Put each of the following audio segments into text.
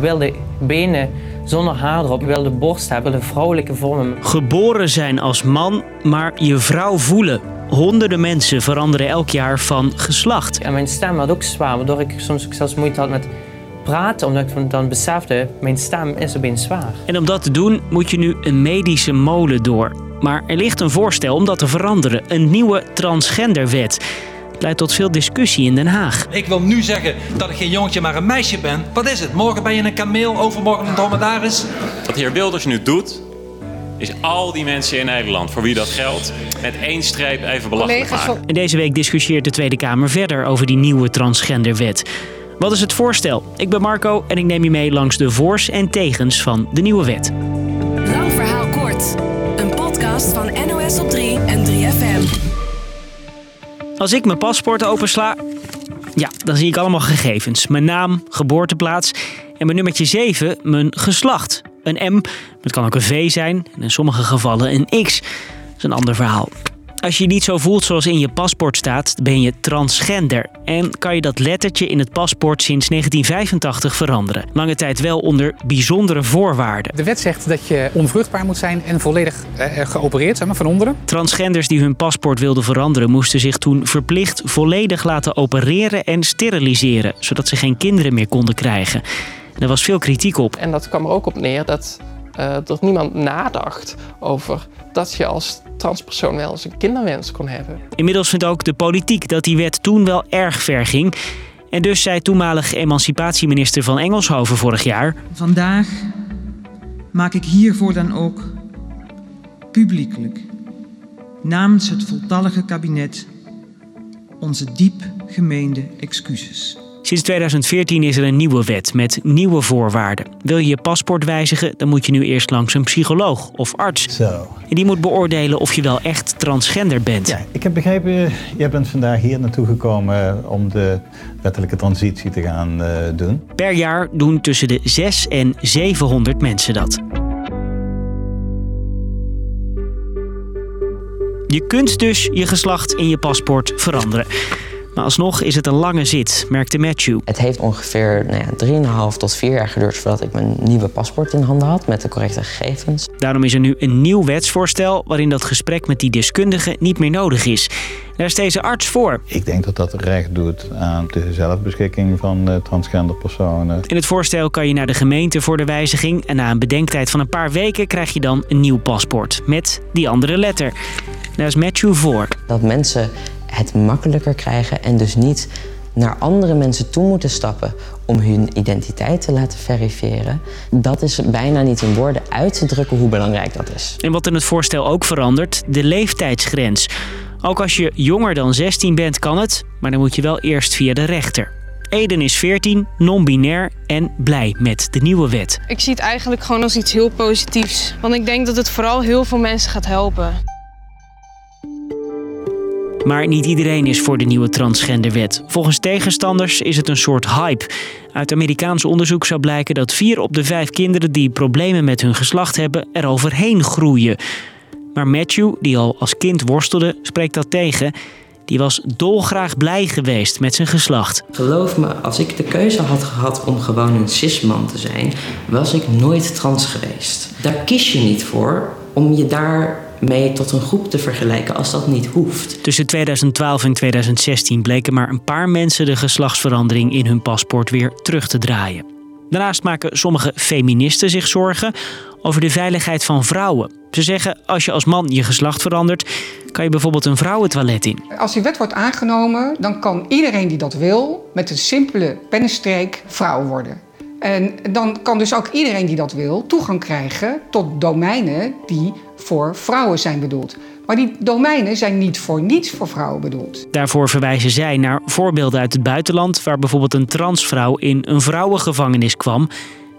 wil de benen zonder haar erop. Ik wil de borst hebben, de vrouwelijke vormen. Geboren zijn als man, maar je vrouw voelen. Honderden mensen veranderen elk jaar van geslacht. En mijn stem werd ook zwaar, waardoor ik soms ook zelfs moeite had met praten. Omdat ik dan besefte, mijn stem is opeens zwaar. En om dat te doen moet je nu een medische molen door. Maar er ligt een voorstel om dat te veranderen. Een nieuwe transgenderwet. Leidt tot veel discussie in Den Haag. Ik wil nu zeggen dat ik geen jongetje, maar een meisje ben. Wat is het? Morgen ben je een kameel, overmorgen een dromedaris. Wat de heer Wilders nu doet, is al die mensen in Nederland voor wie dat geldt met één streep even belachelijk maken. En deze week discussieert de Tweede Kamer verder over die nieuwe transgenderwet. Wat is het voorstel? Ik ben Marco en ik neem je mee langs de voors en tegens van de nieuwe wet. Lang verhaal kort. Een podcast van NOS op 3 en 3FM. Als ik mijn paspoort opensla, ja, dan zie ik allemaal gegevens. Mijn naam, geboorteplaats en mijn nummertje 7, mijn geslacht. Een M, het kan ook een V zijn en in sommige gevallen een X. Dat is een ander verhaal. Als je je niet zo voelt zoals in je paspoort staat, ben je transgender. En kan je dat lettertje in het paspoort sinds 1985 veranderen. Lange tijd wel onder bijzondere voorwaarden. De wet zegt dat je onvruchtbaar moet zijn en volledig eh, geopereerd, zeg maar, van onderen. Transgenders die hun paspoort wilden veranderen, moesten zich toen verplicht volledig laten opereren en steriliseren, zodat ze geen kinderen meer konden krijgen. En er was veel kritiek op. En dat kwam er ook op neer dat uh, er niemand nadacht over dat je als transpersoon wel eens een kinderwens kon hebben. Inmiddels vindt ook de politiek dat die wet toen wel erg ver ging. En dus zei toenmalig emancipatieminister van Engelshoven vorig jaar... Vandaag maak ik hiervoor dan ook publiekelijk namens het voltallige kabinet onze diep gemeende excuses. Sinds 2014 is er een nieuwe wet met nieuwe voorwaarden. Wil je je paspoort wijzigen, dan moet je nu eerst langs een psycholoog of arts. Zo. En die moet beoordelen of je wel echt transgender bent. Ja, ik heb begrepen, jij bent vandaag hier naartoe gekomen om de wettelijke transitie te gaan uh, doen. Per jaar doen tussen de 6 en 700 mensen dat. Je kunt dus je geslacht in je paspoort veranderen. Maar alsnog is het een lange zit, merkte Matthew. Het heeft ongeveer nou ja, 3,5 tot 4 jaar geduurd voordat ik mijn nieuwe paspoort in handen had met de correcte gegevens. Daarom is er nu een nieuw wetsvoorstel waarin dat gesprek met die deskundige niet meer nodig is. Daar is deze arts voor. Ik denk dat dat recht doet aan de zelfbeschikking van transgender personen. In het voorstel kan je naar de gemeente voor de wijziging en na een bedenktijd van een paar weken krijg je dan een nieuw paspoort met die andere letter. Daar is Matthew voor. Dat mensen het makkelijker krijgen en dus niet naar andere mensen toe moeten stappen om hun identiteit te laten verifiëren. Dat is bijna niet in woorden uit te drukken hoe belangrijk dat is. En wat in het voorstel ook verandert, de leeftijdsgrens. Ook als je jonger dan 16 bent kan het, maar dan moet je wel eerst via de rechter. Eden is 14, non-binair en blij met de nieuwe wet. Ik zie het eigenlijk gewoon als iets heel positiefs. Want ik denk dat het vooral heel veel mensen gaat helpen. Maar niet iedereen is voor de nieuwe transgenderwet. Volgens tegenstanders is het een soort hype. Uit Amerikaans onderzoek zou blijken dat vier op de vijf kinderen die problemen met hun geslacht hebben, er overheen groeien. Maar Matthew, die al als kind worstelde, spreekt dat tegen. Die was dolgraag blij geweest met zijn geslacht. Geloof me, als ik de keuze had gehad om gewoon een cisman te zijn, was ik nooit trans geweest. Daar kies je niet voor om je daar mee tot een groep te vergelijken als dat niet hoeft. Tussen 2012 en 2016 bleken maar een paar mensen de geslachtsverandering in hun paspoort weer terug te draaien. Daarnaast maken sommige feministen zich zorgen over de veiligheid van vrouwen. Ze zeggen als je als man je geslacht verandert, kan je bijvoorbeeld een vrouwentoilet in. Als die wet wordt aangenomen, dan kan iedereen die dat wil met een simpele pennenstreek vrouw worden. En dan kan dus ook iedereen die dat wil toegang krijgen tot domeinen die voor vrouwen zijn bedoeld. Maar die domeinen zijn niet voor niets voor vrouwen bedoeld. Daarvoor verwijzen zij naar voorbeelden uit het buitenland, waar bijvoorbeeld een transvrouw in een vrouwengevangenis kwam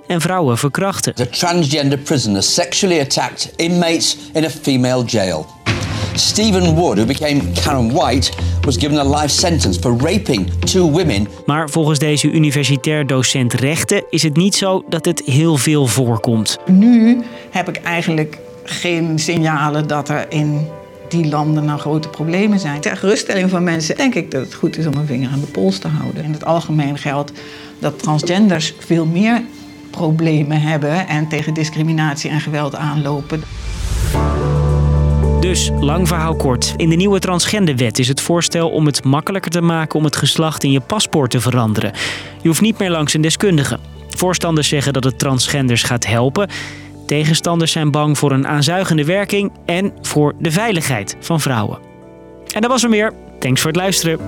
en vrouwen verkrachtte. A transgender prisoner sexually attacked inmates in a female jail. Stephen Wood, who became Karen White, was given a life sentence for raping two women. Maar volgens deze universitair docent rechten is het niet zo dat het heel veel voorkomt. Nu heb ik eigenlijk geen signalen dat er in die landen nou grote problemen zijn. Ter geruststelling van mensen denk ik dat het goed is om een vinger aan de pols te houden. In het algemeen geldt dat transgenders veel meer problemen hebben en tegen discriminatie en geweld aanlopen. Dus, lang verhaal kort. In de nieuwe transgenderwet is het voorstel om het makkelijker te maken om het geslacht in je paspoort te veranderen. Je hoeft niet meer langs een deskundige. Voorstanders zeggen dat het transgenders gaat helpen. Tegenstanders zijn bang voor een aanzuigende werking en voor de veiligheid van vrouwen. En dat was er meer. Thanks voor het luisteren.